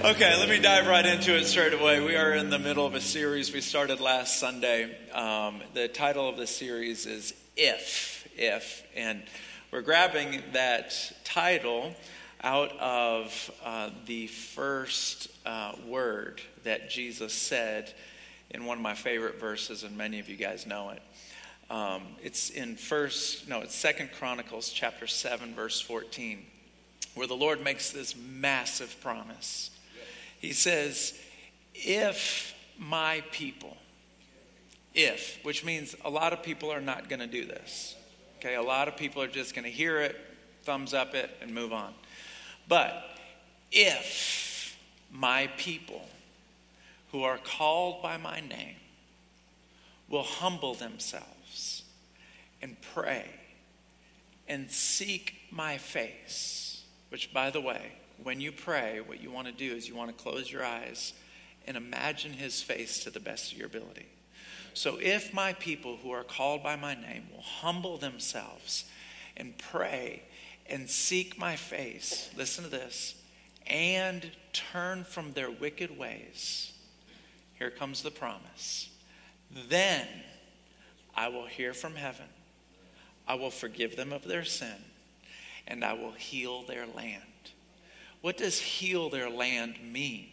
Okay, let me dive right into it straight away. We are in the middle of a series we started last Sunday. Um, the title of the series is If, If. And we're grabbing that title out of uh, the first uh, word that Jesus said in one of my favorite verses, and many of you guys know it. Um, it's in first, no, it's Second Chronicles chapter 7, verse 14, where the Lord makes this massive promise. He says, If my people, if, which means a lot of people are not going to do this. Okay, a lot of people are just going to hear it, thumbs up it, and move on. But if my people who are called by my name will humble themselves and pray and seek my face, which, by the way, when you pray, what you want to do is you want to close your eyes and imagine his face to the best of your ability. So, if my people who are called by my name will humble themselves and pray and seek my face, listen to this, and turn from their wicked ways, here comes the promise. Then I will hear from heaven, I will forgive them of their sin, and I will heal their land. What does heal their land mean?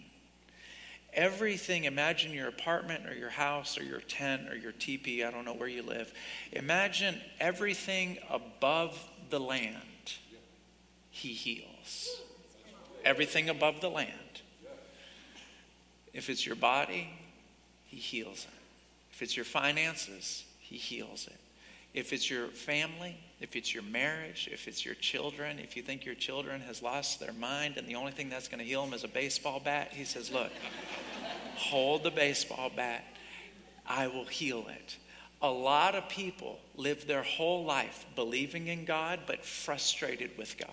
Everything, imagine your apartment or your house or your tent or your teepee, I don't know where you live. Imagine everything above the land, he heals. Everything above the land. If it's your body, he heals it. If it's your finances, he heals it. If it's your family, if it's your marriage, if it's your children, if you think your children has lost their mind and the only thing that's going to heal them is a baseball bat, he says, "Look, hold the baseball bat. I will heal it." A lot of people live their whole life believing in God but frustrated with God.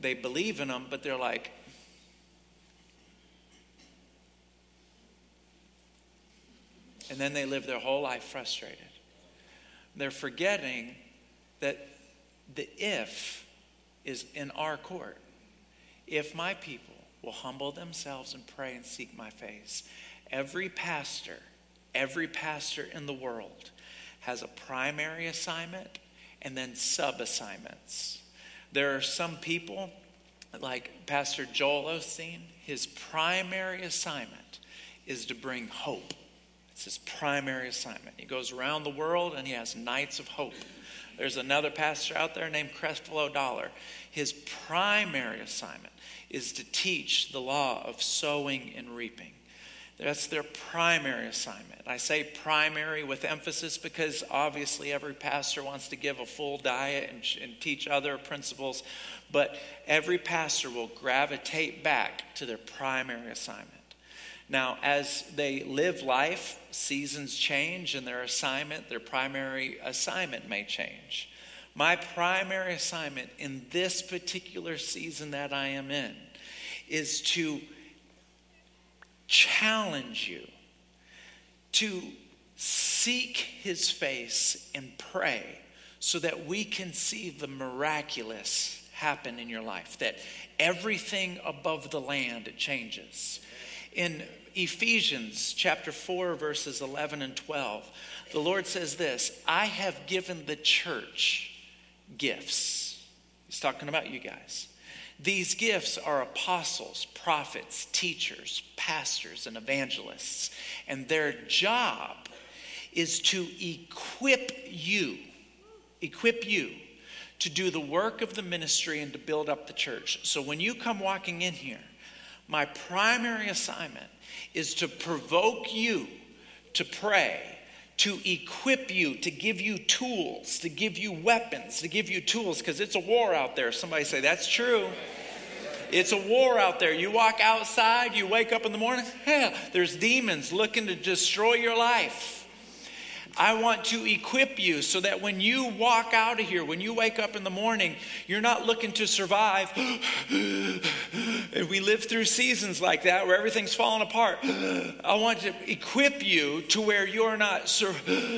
They believe in him but they're like And then they live their whole life frustrated. They're forgetting that the if is in our court. If my people will humble themselves and pray and seek my face, every pastor, every pastor in the world has a primary assignment and then sub assignments. There are some people, like Pastor Joel Osteen, his primary assignment is to bring hope. It's his primary assignment. He goes around the world and he has nights of hope. There's another pastor out there named Creflo Dollar. His primary assignment is to teach the law of sowing and reaping. That's their primary assignment. I say primary with emphasis because obviously every pastor wants to give a full diet and, and, teach other principles, but every pastor will gravitate back to their primary assignment. Now, as they live life, seasons change and their assignment, their primary assignment may change. My primary assignment in this particular season that I am in is to challenge you to seek his face and pray so that we can see the miraculous happen in your life, that everything above the land changes. In Ephesians chapter 4, verses 11 and 12, the Lord says this I have given the church gifts. He's talking about you guys. These gifts are apostles, prophets, teachers, pastors, and evangelists. And their job is to equip you, equip you to do the work of the ministry and to build up the church. So when you come walking in here, my primary assignment is to provoke you to pray, to equip you, to give you tools, to give you weapons, to give you tools, because it's a war out there. Somebody say, That's true. It's a war out there. You walk outside, you wake up in the morning, yeah, there's demons looking to destroy your life. I want to equip you so that when you walk out of here, when you wake up in the morning, you're not looking to survive. and we live through seasons like that where everything's falling apart. I want to equip you to where you're not sur-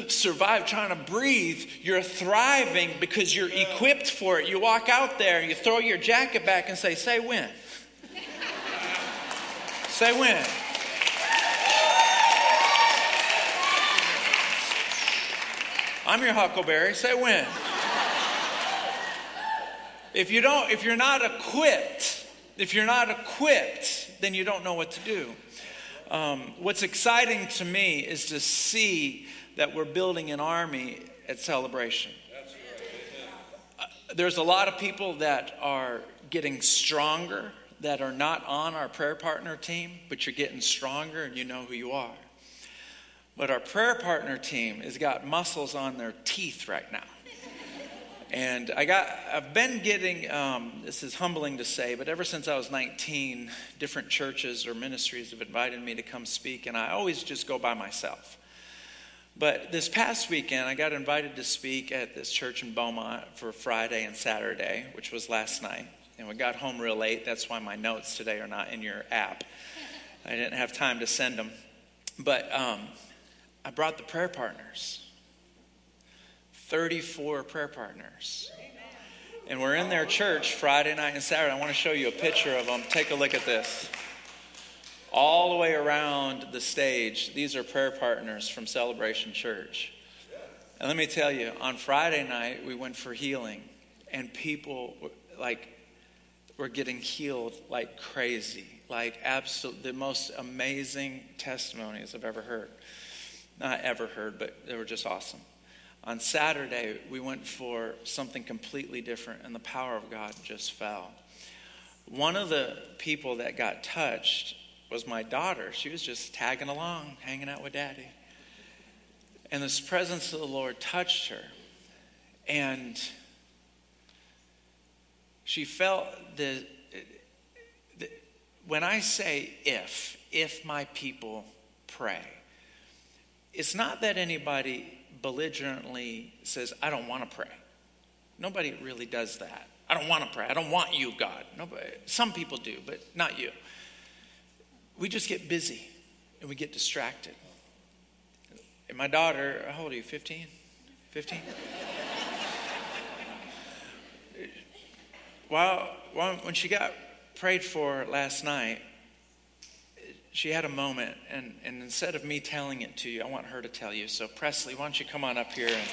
survive trying to breathe. You're thriving because you're equipped for it. You walk out there, and you throw your jacket back and say, "Say when." Say when. I'm your huckleberry. Say when. If you don't, if you're not equipped, if you're not equipped, then you don't know what to do. Um, what's exciting to me is to see that we're building an army at celebration. Uh, there's a lot of people that are getting stronger that are not on our prayer partner team, but you're getting stronger and you know who you are. But our prayer partner team has got muscles on their teeth right now. And I got, I've been getting, um, this is humbling to say, but ever since I was 19, different churches or ministries have invited me to come speak, and I always just go by myself. But this past weekend, I got invited to speak at this church in Beaumont for Friday and Saturday, which was last night. And we got home real late. That's why my notes today are not in your app. I didn't have time to send them. But um, I brought the prayer partners. 34 prayer partners. And we're in their church Friday night and Saturday. I want to show you a picture of them. Take a look at this. All the way around the stage, these are prayer partners from Celebration Church. And let me tell you, on Friday night, we went for healing, and people like were getting healed like crazy, like absolute, the most amazing testimonies I've ever heard. Not ever heard, but they were just awesome. On Saturday, we went for something completely different, and the power of God just fell. One of the people that got touched was my daughter. She was just tagging along, hanging out with daddy. And this presence of the Lord touched her. And she felt the, the when I say if, if my people pray, it's not that anybody belligerently says, I don't want to pray. Nobody really does that. I don't want to pray. I don't want you, God. Nobody, some people do, but not you. We just get busy and we get distracted. And my daughter, how old are you? 15? 15? while, while, when she got prayed for last night, she had a moment, and, and instead of me telling it to you, I want her to tell you. So, Presley, why don't you come on up here and.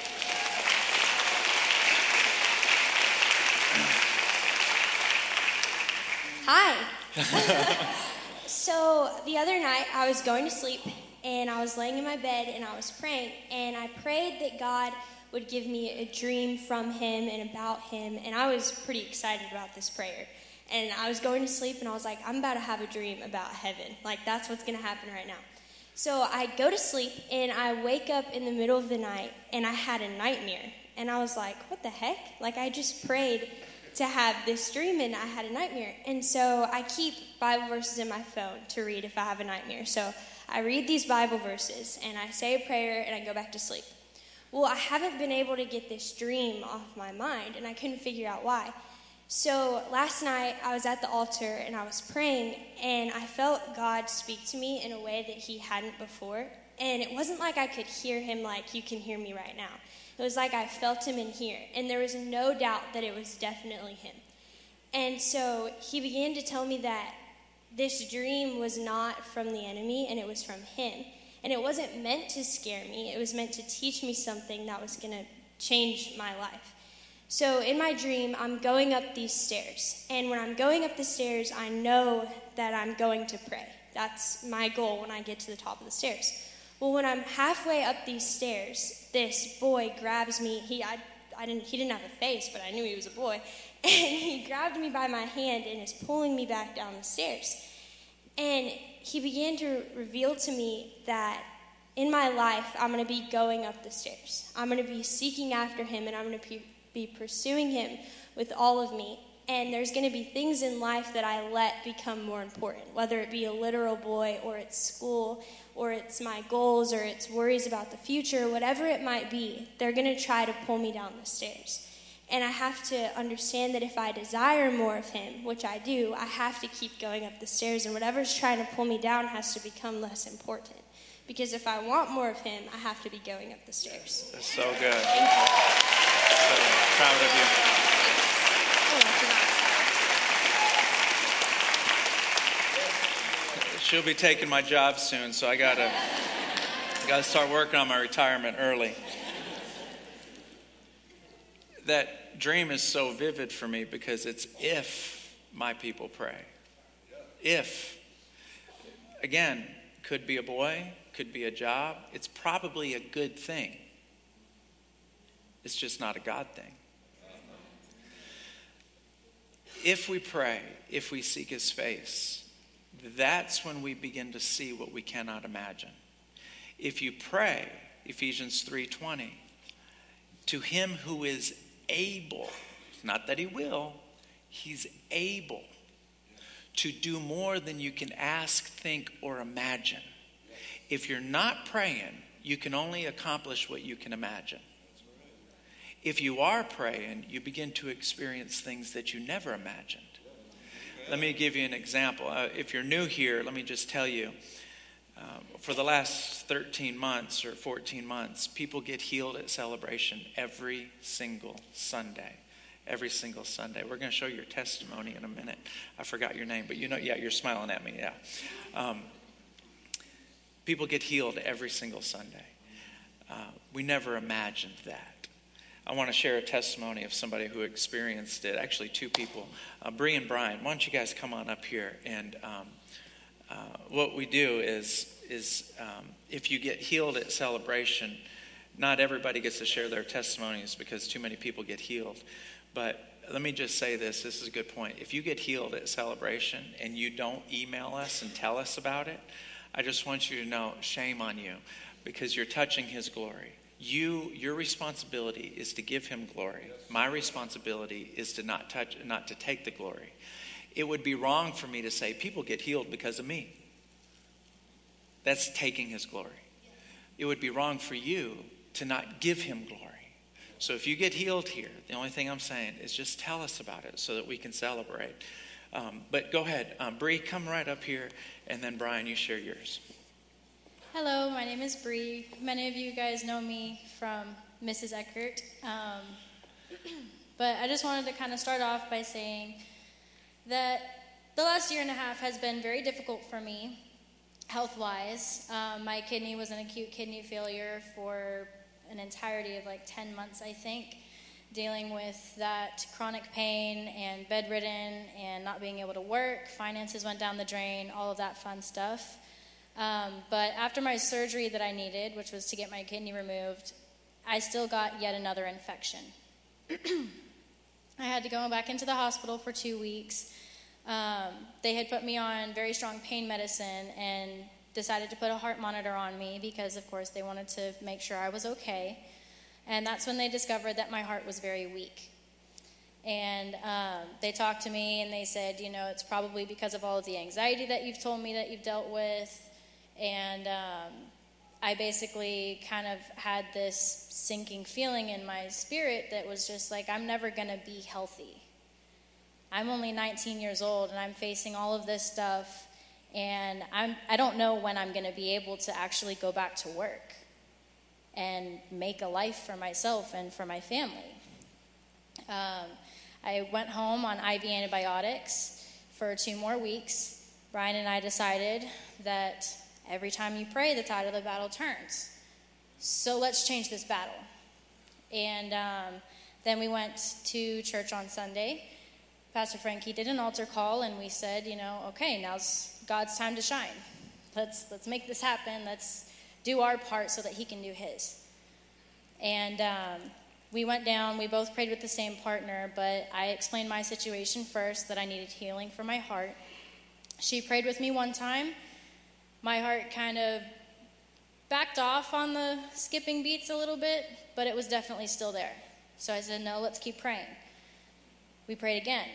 Hi. so, the other night, I was going to sleep, and I was laying in my bed, and I was praying, and I prayed that God would give me a dream from Him and about Him, and I was pretty excited about this prayer and I was going to sleep and I was like, I'm about to have a dream about heaven. Like, that's what's going to happen right now. So I go to sleep and I wake up in the middle of the night and I had a nightmare. And I was like, what the heck? Like, I just prayed to have this dream and I had a nightmare. And so I keep Bible verses in my phone to read if I have a nightmare. So I read these Bible verses and I say a prayer and I go back to sleep. Well, I haven't been able to get this dream off my mind and I couldn't figure out why. So last night I was at the altar and I was praying, and I felt God speak to me in a way that He hadn't before. And it wasn't like I could hear Him like you can hear me right now. It was like I felt Him in here, and there was no doubt that it was definitely Him. And so He began to tell me that this dream was not from the enemy, and it was from Him. And it wasn't meant to scare me, it was meant to teach me something that was going to change my life. So in my dream, I'm going up these stairs. And when I'm going up the stairs, I know that I'm going to pray. That's my goal when I get to the top of the stairs. Well, when I'm halfway up these stairs, this boy grabs me. He, I, I didn't, he didn't have a face, but I knew he was a boy. And he grabbed me by my hand and is pulling me back down the stairs. And he began to reveal to me that in my life, I'm going to be going up the stairs. I'm going to be seeking after him, and I'm going to be be pursuing Him with all of me. And there's going to be things in life that I let become more important, whether it be a literal boy or it's school or it's my goals or it's worries about the future, whatever it might be, they're going to try to pull me down the stairs. And I have to understand that if I desire more of Him, which I do, I have to keep going up the stairs, and whatever's trying to pull me down has to become less important. Because if I want more of Him, I have to be going up the stairs. That's so good. So proud of you. she'll be taking my job soon, so I gotta, gotta start working on my retirement early. That dream is so vivid for me because it's if my people pray. If. Again, could be a boy, could be a job. It's probably a good thing. It's just not a God thing. If we pray, if we seek his face, that's when we begin to see what we cannot imagine. If you pray, Ephesians 3:20, to him who is able, not that he will, he's able to do more than you can ask, think, or imagine. If you're not praying, you can only accomplish what you can imagine. If you are praying, you begin to experience things that you never imagined. Let me give you an example. Uh, if you're new here, let me just tell you uh, for the last 13 months or 14 months, people get healed at celebration every single Sunday. Every single Sunday. We're going to show your testimony in a minute. I forgot your name, but you know, yeah, you're smiling at me, yeah. Um, people get healed every single Sunday. Uh, we never imagined that. I want to share a testimony of somebody who experienced it. Actually, two people, uh, Bree and Brian. Why don't you guys come on up here? And um, uh, what we do is is um, if you get healed at celebration, not everybody gets to share their testimonies because too many people get healed. But let me just say this this is a good point. If you get healed at celebration and you don't email us and tell us about it, I just want you to know shame on you because you're touching His glory. You your responsibility is to give him glory. My responsibility is to not touch not to take the glory. It would be wrong for me to say people get healed because of me. That's taking his glory. It would be wrong for you to not give him glory. So if you get healed here the only thing i'm saying is just tell us about it so that we can celebrate um, but go ahead um, Bree, come right up here and then brian you share yours Hello, my name is Bree. Many of you guys know me from Mrs. Eckert. Um, but I just wanted to kind of start off by saying that the last year and a half has been very difficult for me, health wise. Um, my kidney was an acute kidney failure for an entirety of like 10 months, I think, dealing with that chronic pain and bedridden and not being able to work. Finances went down the drain, all of that fun stuff. Um, but after my surgery that I needed, which was to get my kidney removed, I still got yet another infection. I had to go back into the hospital for two weeks. Um, they had put me on very strong pain medicine and decided to put a heart monitor on me because, of course, they wanted to make sure I was okay. And that's when they discovered that my heart was very weak. And um, they talked to me and they said, you know, it's probably because of all of the anxiety that you've told me that you've dealt with and um, I basically kind of had this sinking feeling in my spirit that was just like, I'm never going to be healthy. I'm only 19 years old and I'm facing all of this stuff, and I'm, I don't know when I'm going to be able to actually go back to work and make a life for myself and for my family. Um, I went home on IV antibiotics for two more weeks. Brian and I decided that Every time you pray, the tide of the battle turns. So let's change this battle. And um, then we went to church on Sunday. Pastor Frankie did an altar call, and we said, you know, okay, now's God's time to shine. Let's let's make this happen. Let's do our part so that He can do His. And um, we went down. We both prayed with the same partner, but I explained my situation first that I needed healing for my heart. She prayed with me one time my heart kind of backed off on the skipping beats a little bit, but it was definitely still there. So I said, No, let's keep praying. We prayed again,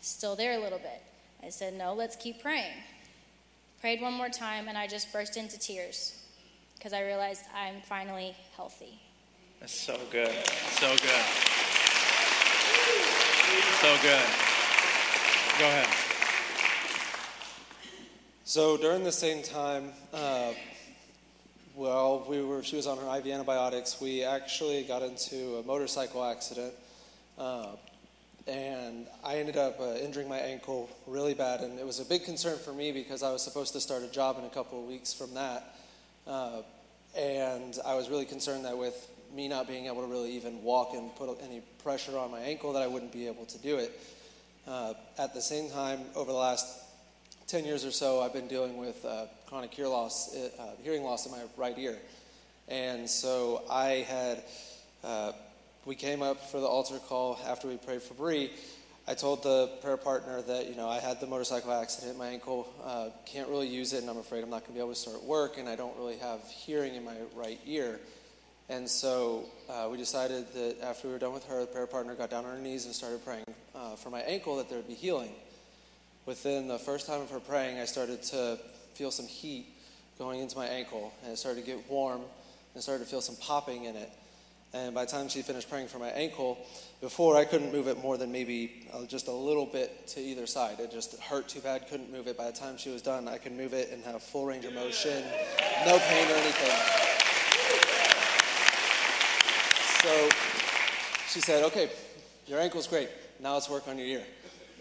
still there a little bit. I said, No, let's keep praying. Prayed one more time, and I just burst into tears because I realized I'm finally healthy. That's so good. So good. So good. Go ahead. So during the same time, uh, well, we were, she was on her IV antibiotics. We actually got into a motorcycle accident. Uh, and I ended up uh, injuring my ankle really bad, and it was a big concern for me because I was supposed to start a job in a couple of weeks from that, uh, and I was really concerned that with me not being able to really even walk and put any pressure on my ankle, that I wouldn't be able to do it. Uh, at the same time, over the last 10 years or so, I've been dealing with uh, chronic hear loss, uh, hearing loss in my right ear. And so I had, uh, we came up for the altar call after we prayed for Bree. I told the prayer partner that, you know, I had the motorcycle accident, my ankle, uh, can't really use it, and I'm afraid I'm not going to be able to start work, and I don't really have hearing in my right ear. And so uh, we decided that after we were done with her, the prayer partner got down on her knees and started praying uh, for my ankle that there would be healing. Within the first time of her praying, I started to feel some heat going into my ankle, and it started to get warm, and started to feel some popping in it. And by the time she finished praying for my ankle, before I couldn't move it more than maybe uh, just a little bit to either side. It just hurt too bad, couldn't move it. By the time she was done, I could move it and have full range of motion, no pain or anything. So she said, Okay, your ankle's great. Now let's work on your ear.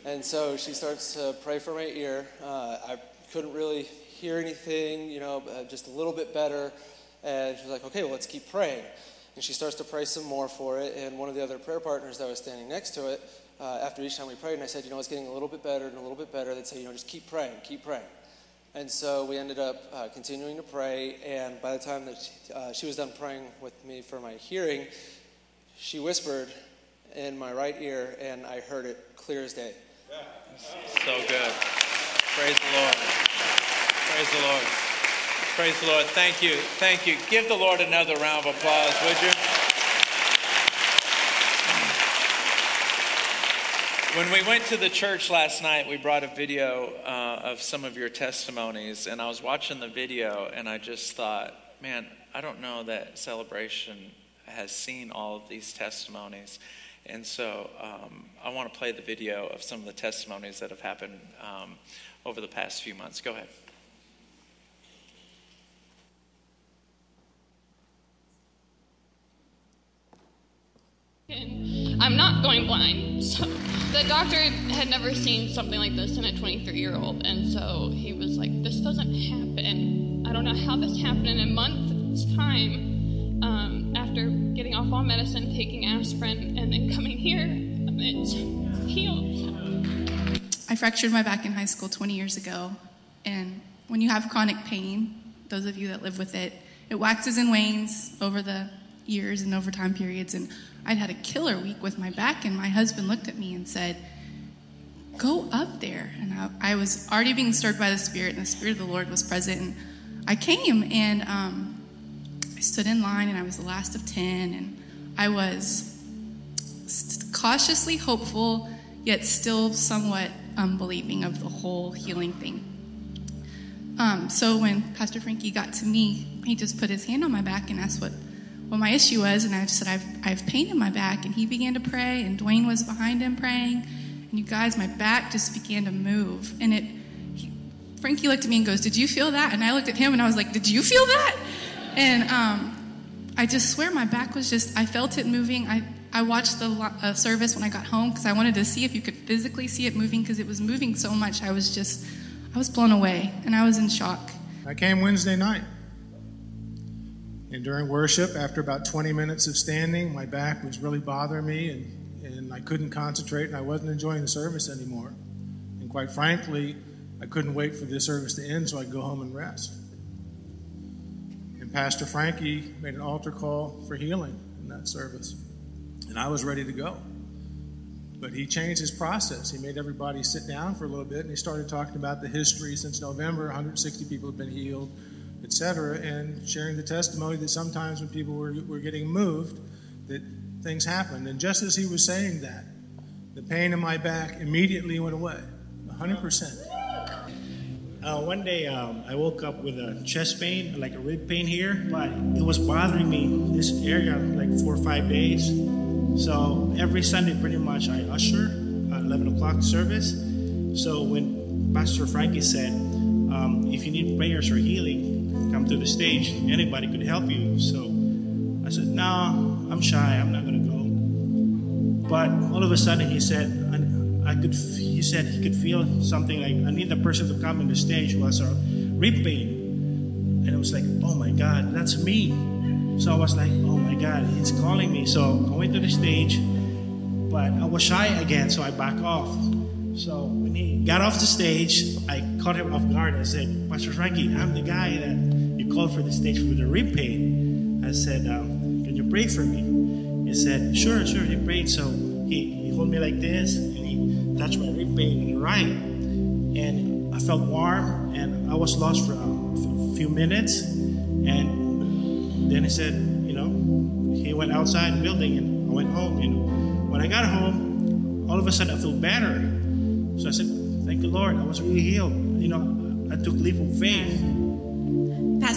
And so she starts to pray for my ear. Uh, I couldn't really hear anything, you know, uh, just a little bit better. And she's like, Okay, well, let's keep praying. And she starts to pray some more for it. And one of the other prayer partners that was standing next to it, uh, after each time we prayed, and I said, You know, it's getting a little bit better and a little bit better, they'd say, You know, just keep praying, keep praying. And so we ended up uh, continuing to pray. And by the time that she, uh, she was done praying with me for my hearing, she whispered in my right ear, and I heard it clear as day. So good. Praise the Lord. Praise the Lord. Praise the Lord. Thank you. Thank you. Give the Lord another round of applause, would you? When we went to the church last night, we brought a video uh, of some of your testimonies, and I was watching the video, and I just thought, man, I don't know that celebration has seen all of these testimonies. And so um, I want to play the video of some of the testimonies that have happened um, over the past few months. Go ahead. I'm not going blind. So the doctor had never seen something like this in a 23 year old. And so he was like, This doesn't happen. I don't know how this happened in a month's time um, after getting off all medicine, taking aspirin, and then coming here. It's healed. I fractured my back in high school 20 years ago. And when you have chronic pain, those of you that live with it, it waxes and wanes over the years and over time periods. And I'd had a killer week with my back, and my husband looked at me and said, Go up there. And I, I was already being stirred by the Spirit, and the Spirit of the Lord was present. And I came, and um, I stood in line, and I was the last of 10, and I was cautiously hopeful, yet still somewhat unbelieving of the whole healing thing. Um, so when Pastor Frankie got to me, he just put his hand on my back and asked what what my issue was, and I just said, I've, I have pain in my back. And he began to pray, and Dwayne was behind him praying. And you guys, my back just began to move. And it, he, Frankie looked at me and goes, Did you feel that? And I looked at him and I was like, Did you feel that? And um, I just swear my back was just, I felt it moving. I, I watched the uh, service when I got home because I wanted to see if you could physically see it moving because it was moving so much. I was just, I was blown away and I was in shock. I came Wednesday night. And during worship, after about 20 minutes of standing, my back was really bothering me and, and I couldn't concentrate and I wasn't enjoying the service anymore. And quite frankly, I couldn't wait for the service to end so I could go home and rest. And Pastor Frankie made an altar call for healing in that service. And I was ready to go. But he changed his process. He made everybody sit down for a little bit and he started talking about the history since November. 160 people have been healed etc., and sharing the testimony that sometimes when people were, were getting moved, that things happened. And just as he was saying that, the pain in my back immediately went away, 100%. Uh, one day um, I woke up with a chest pain, like a rib pain here, but it was bothering me this area like four or five days. So every Sunday, pretty much, I usher at 11 o'clock service. So when Pastor Frankie said, um, if you need prayers or healing, come to the stage. Anybody could help you. So I said, No, I'm shy. I'm not going to go. But all of a sudden, he said, I, I could. He said he could feel something like I need the person to come on the stage who has a rib pain, and it was like, oh my God, that's me. So I was like, oh my God, he's calling me. So I went to the stage, but I was shy again, so I back off. So when he got off the stage, I caught him off guard. I said, Pastor Frankie, I'm the guy that called for the stage for the rib pain. I said, um, can you pray for me? He said, sure, sure. He prayed. So he, he hold me like this, and he touched my rib pain in the right. And I felt warm, and I was lost for a few minutes. And then he said, you know, he went outside the building, and I went home. And when I got home, all of a sudden I feel better. So I said, Thank the Lord. I was really healed. You know, I took leap of faith.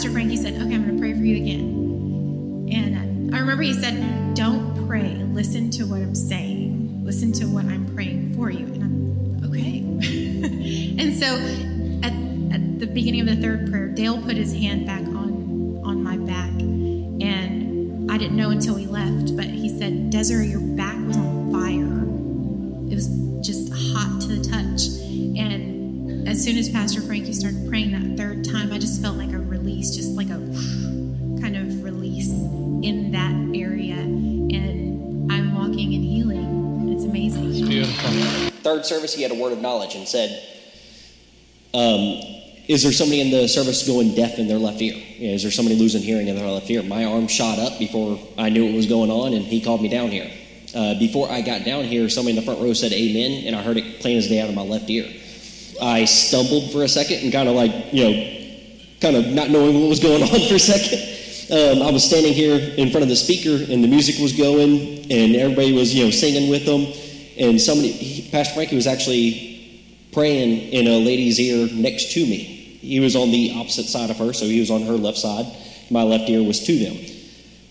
Pastor Frankie said, Okay, I'm going to pray for you again. And I remember he said, Don't pray. Listen to what I'm saying. Listen to what I'm praying for you. And I'm, okay. and so at, at the beginning of the third prayer, Dale put his hand back on, on my back. And I didn't know until he left, but he said, Desiree, your back was on fire. It was just hot to the touch. And as soon as Pastor Frankie started praying that just felt like a release, just like a kind of release in that area. And I'm walking in healing. It's amazing. It's beautiful. Third service, he had a word of knowledge and said, um, is there somebody in the service going deaf in their left ear? Is there somebody losing hearing in their left ear? My arm shot up before I knew what was going on, and he called me down here. Uh, before I got down here, somebody in the front row said amen, and I heard it plain as day out of my left ear. I stumbled for a second and kind of like, you know, kind of not knowing what was going on for a second. Um, I was standing here in front of the speaker, and the music was going, and everybody was, you know, singing with them. And somebody, he, Pastor Frankie was actually praying in a lady's ear next to me. He was on the opposite side of her, so he was on her left side. My left ear was to them.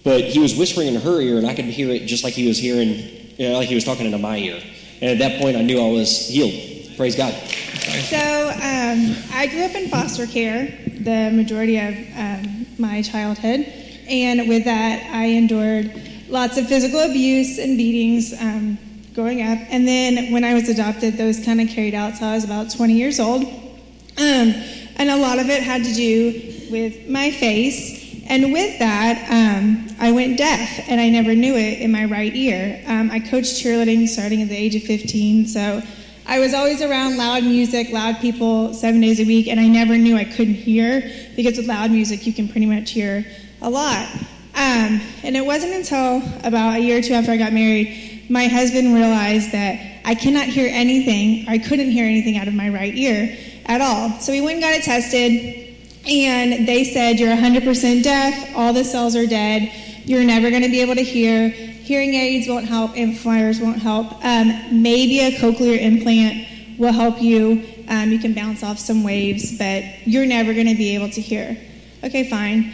But he was whispering in her ear, and I could hear it just like he was hearing, you know, like he was talking into my ear. And at that point, I knew I was healed. Praise God. So um, I grew up in foster care the majority of um, my childhood, and with that, I endured lots of physical abuse and beatings um, growing up. And then when I was adopted, those kind of carried out. So I was about 20 years old, um, and a lot of it had to do with my face. And with that, um, I went deaf, and I never knew it in my right ear. Um, I coached cheerleading starting at the age of 15, so I was always around loud music, loud people, seven days a week, and I never knew I couldn't hear because with loud music, you can pretty much hear a lot. Um, and it wasn't until about a year or two after I got married, my husband realized that I cannot hear anything, I couldn't hear anything out of my right ear at all. So we went and got it tested. And they said, You're 100% deaf, all the cells are dead, you're never going to be able to hear. Hearing aids won't help, amplifiers won't help. Um, maybe a cochlear implant will help you. Um, you can bounce off some waves, but you're never going to be able to hear. Okay, fine.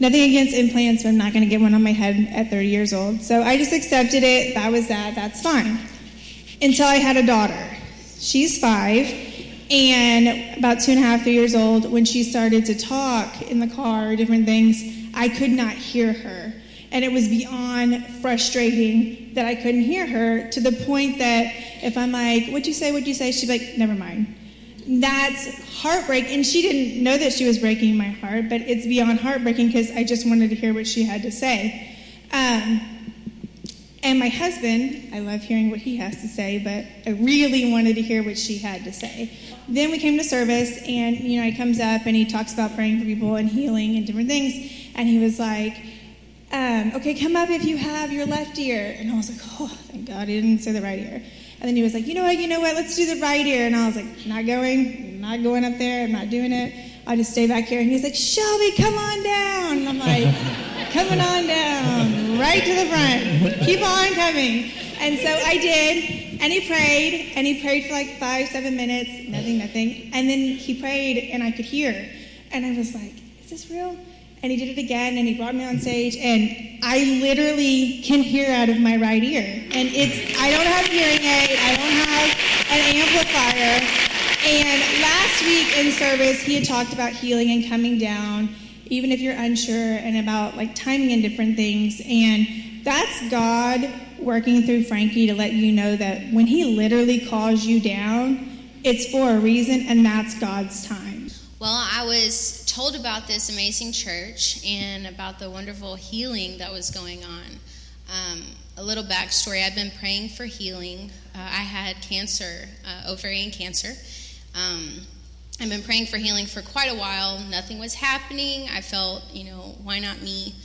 Nothing against implants, but I'm not going to get one on my head at 30 years old. So I just accepted it. That was that. That's fine. Until I had a daughter. She's five and about two and a half, three years old, when she started to talk in the car, or different things, I could not hear her. And it was beyond frustrating that I couldn't hear her to the point that if I'm like, what'd you say, what'd you say? She'd be like, never mind. That's heartbreak. And she didn't know that she was breaking my heart, but it's beyond heartbreaking because I just wanted to hear what she had to say. Um, and my husband, I love hearing what he has to say, but I really wanted to hear what she had to say. Then we came to service, and you know, he comes up and he talks about praying for people and healing and different things. And he was like, um, "Okay, come up if you have your left ear." And I was like, "Oh, thank God he didn't say the right ear." And then he was like, "You know what? You know what? Let's do the right ear." And I was like, "Not going, not going up there. I'm not doing it. I'll just stay back here." And he's like, "Shelby, come on down." And I'm like, "Coming on down, right to the front. Keep on coming." And so I did, and he prayed, and he prayed for like five, seven minutes, nothing, nothing. And then he prayed, and I could hear. And I was like, is this real? And he did it again, and he brought me on stage, and I literally can hear out of my right ear. And it's, I don't have hearing aid, I don't have an amplifier. And last week in service, he had talked about healing and coming down, even if you're unsure, and about like timing and different things. And that's God working through Frankie to let you know that when he literally calls you down, it's for a reason and that's God's time. Well, I was told about this amazing church and about the wonderful healing that was going on. Um, a little backstory I've been praying for healing. Uh, I had cancer, uh, ovarian cancer. Um, I've been praying for healing for quite a while. Nothing was happening. I felt, you know, why not me?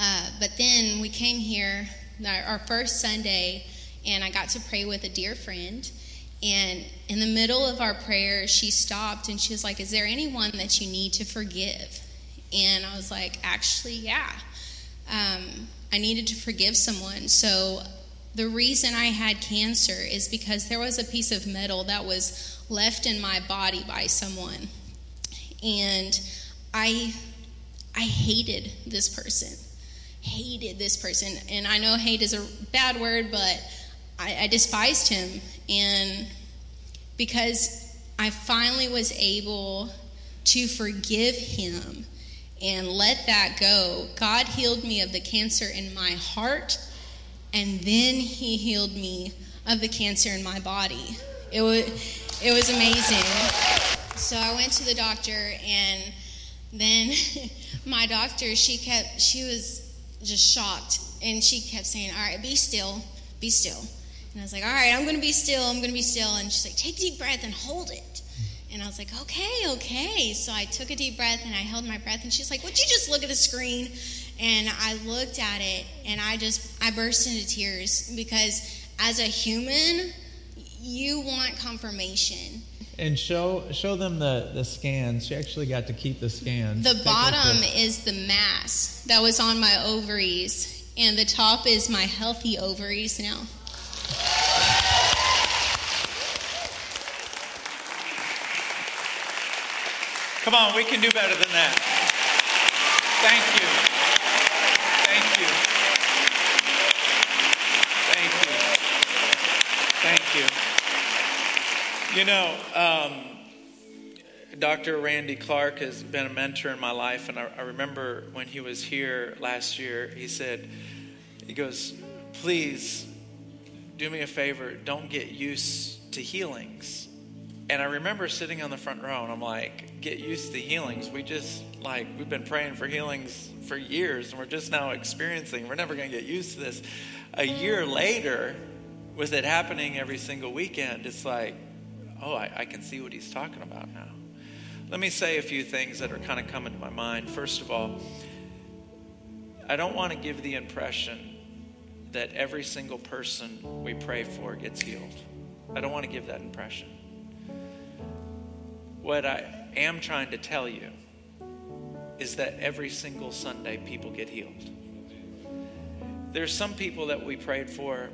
Uh, but then we came here, our first Sunday, and I got to pray with a dear friend. And in the middle of our prayer, she stopped and she was like, Is there anyone that you need to forgive? And I was like, Actually, yeah. Um, I needed to forgive someone. So the reason I had cancer is because there was a piece of metal that was left in my body by someone. And I I hated this person. Hated this person. And I know hate is a bad word, but I, I despised him. And because I finally was able to forgive him and let that go, God healed me of the cancer in my heart, and then He healed me of the cancer in my body. It was, it was amazing. So I went to the doctor, and then my doctor, she kept, she was just shocked, and she kept saying, All right, be still, be still. And I was like, All right, I'm going to be still, I'm going to be still. And she's like, Take a deep breath and hold it. And I was like, okay, okay. So I took a deep breath and I held my breath. And she's like, would you just look at the screen? And I looked at it and I just, I burst into tears because as a human, you want confirmation. And show show them the, the scans. She actually got to keep the scans. The Take bottom is the mass that was on my ovaries, and the top is my healthy ovaries now. Come on, we can do better than that. Thank you. Thank you. Thank you. Thank you. You know, um, Dr. Randy Clark has been a mentor in my life, and I, I remember when he was here last year, he said, he goes, please do me a favor, don't get used to healings. And I remember sitting on the front row and I'm like, get used to healings. We just, like, we've been praying for healings for years and we're just now experiencing, we're never going to get used to this. A year later, with it happening every single weekend, it's like, oh, I, I can see what he's talking about now. Let me say a few things that are kind of coming to my mind. First of all, I don't want to give the impression that every single person we pray for gets healed. I don't want to give that impression. What I am trying to tell you is that every single Sunday people get healed. There's some people that we prayed for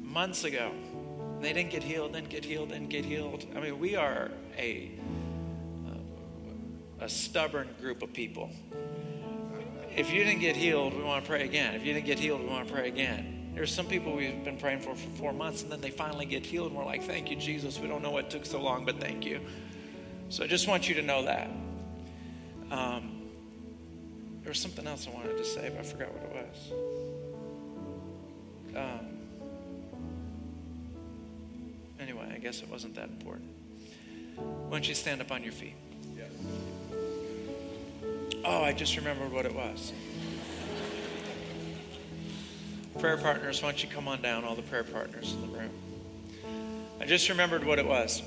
months ago. They didn't get healed, didn't get healed, didn't get healed. I mean, we are a a stubborn group of people. If you didn't get healed, we want to pray again. If you didn't get healed, we want to pray again. There's some people we've been praying for for four months, and then they finally get healed, and we're like, "Thank you, Jesus. We don't know what took so long, but thank you." So I just want you to know that. Um, there was something else I wanted to say, but I forgot what it was. Um, anyway, I guess it wasn't that important. Why don't you stand up on your feet? Oh, I just remembered what it was. prayer partners, why don't you come on down, all the prayer partners in the room? I just remembered what it was.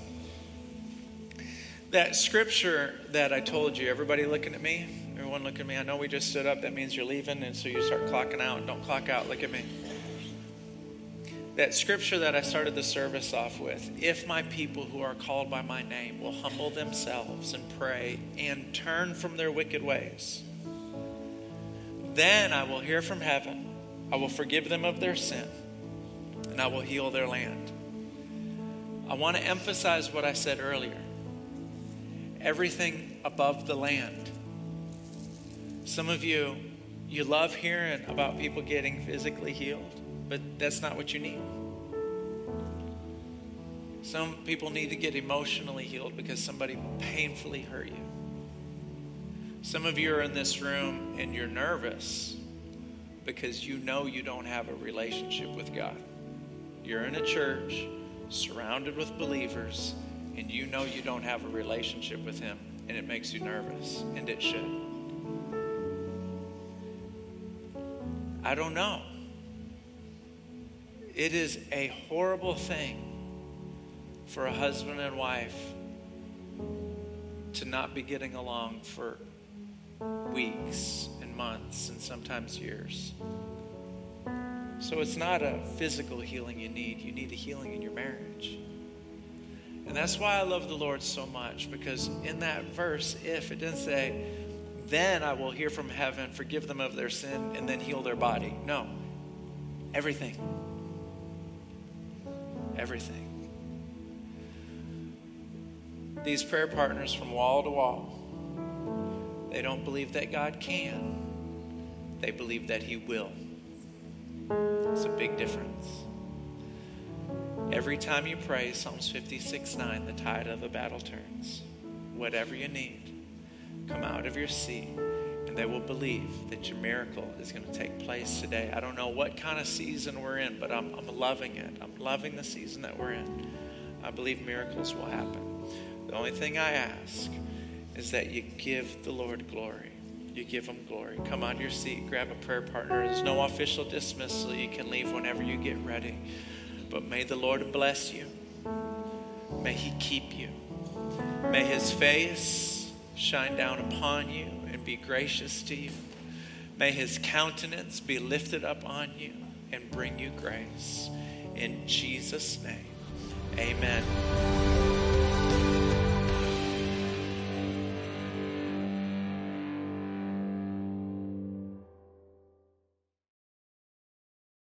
That scripture that I told you, everybody looking at me, everyone looking at me, I know we just stood up, that means you're leaving, and so you start clocking out. Don't clock out, look at me. That scripture that I started the service off with if my people who are called by my name will humble themselves and pray and turn from their wicked ways, then I will hear from heaven, I will forgive them of their sin, and I will heal their land. I want to emphasize what I said earlier everything above the land. Some of you, you love hearing about people getting physically healed, but that's not what you need. Some people need to get emotionally healed because somebody painfully hurt you. Some of you are in this room and you're nervous because you know you don't have a relationship with God. You're in a church surrounded with believers, and you know you don't have a relationship with Him, and it makes you nervous, and it should. I don't know. It is a horrible thing for a husband and wife to not be getting along for weeks and months and sometimes years. So it's not a physical healing you need, you need a healing in your marriage. And that's why I love the Lord so much because in that verse, if it didn't say, then I will hear from heaven, forgive them of their sin, and then heal their body. No, everything. Everything. These prayer partners from wall to wall, they don't believe that God can, they believe that He will. It's a big difference. Every time you pray Psalms 56 9, the tide of the battle turns. Whatever you need, come out of your seat and they will believe that your miracle is going to take place today. I don't know what kind of season we're in, but I'm, I'm loving it. I'm loving the season that we're in. I believe miracles will happen. The only thing I ask is that you give the Lord glory you give him glory. Come of your seat, grab a prayer partner. There's no official dismissal. You can leave whenever you get ready. But may the Lord bless you. May he keep you. May his face shine down upon you and be gracious to you. May his countenance be lifted up on you and bring you grace. In Jesus' name, amen.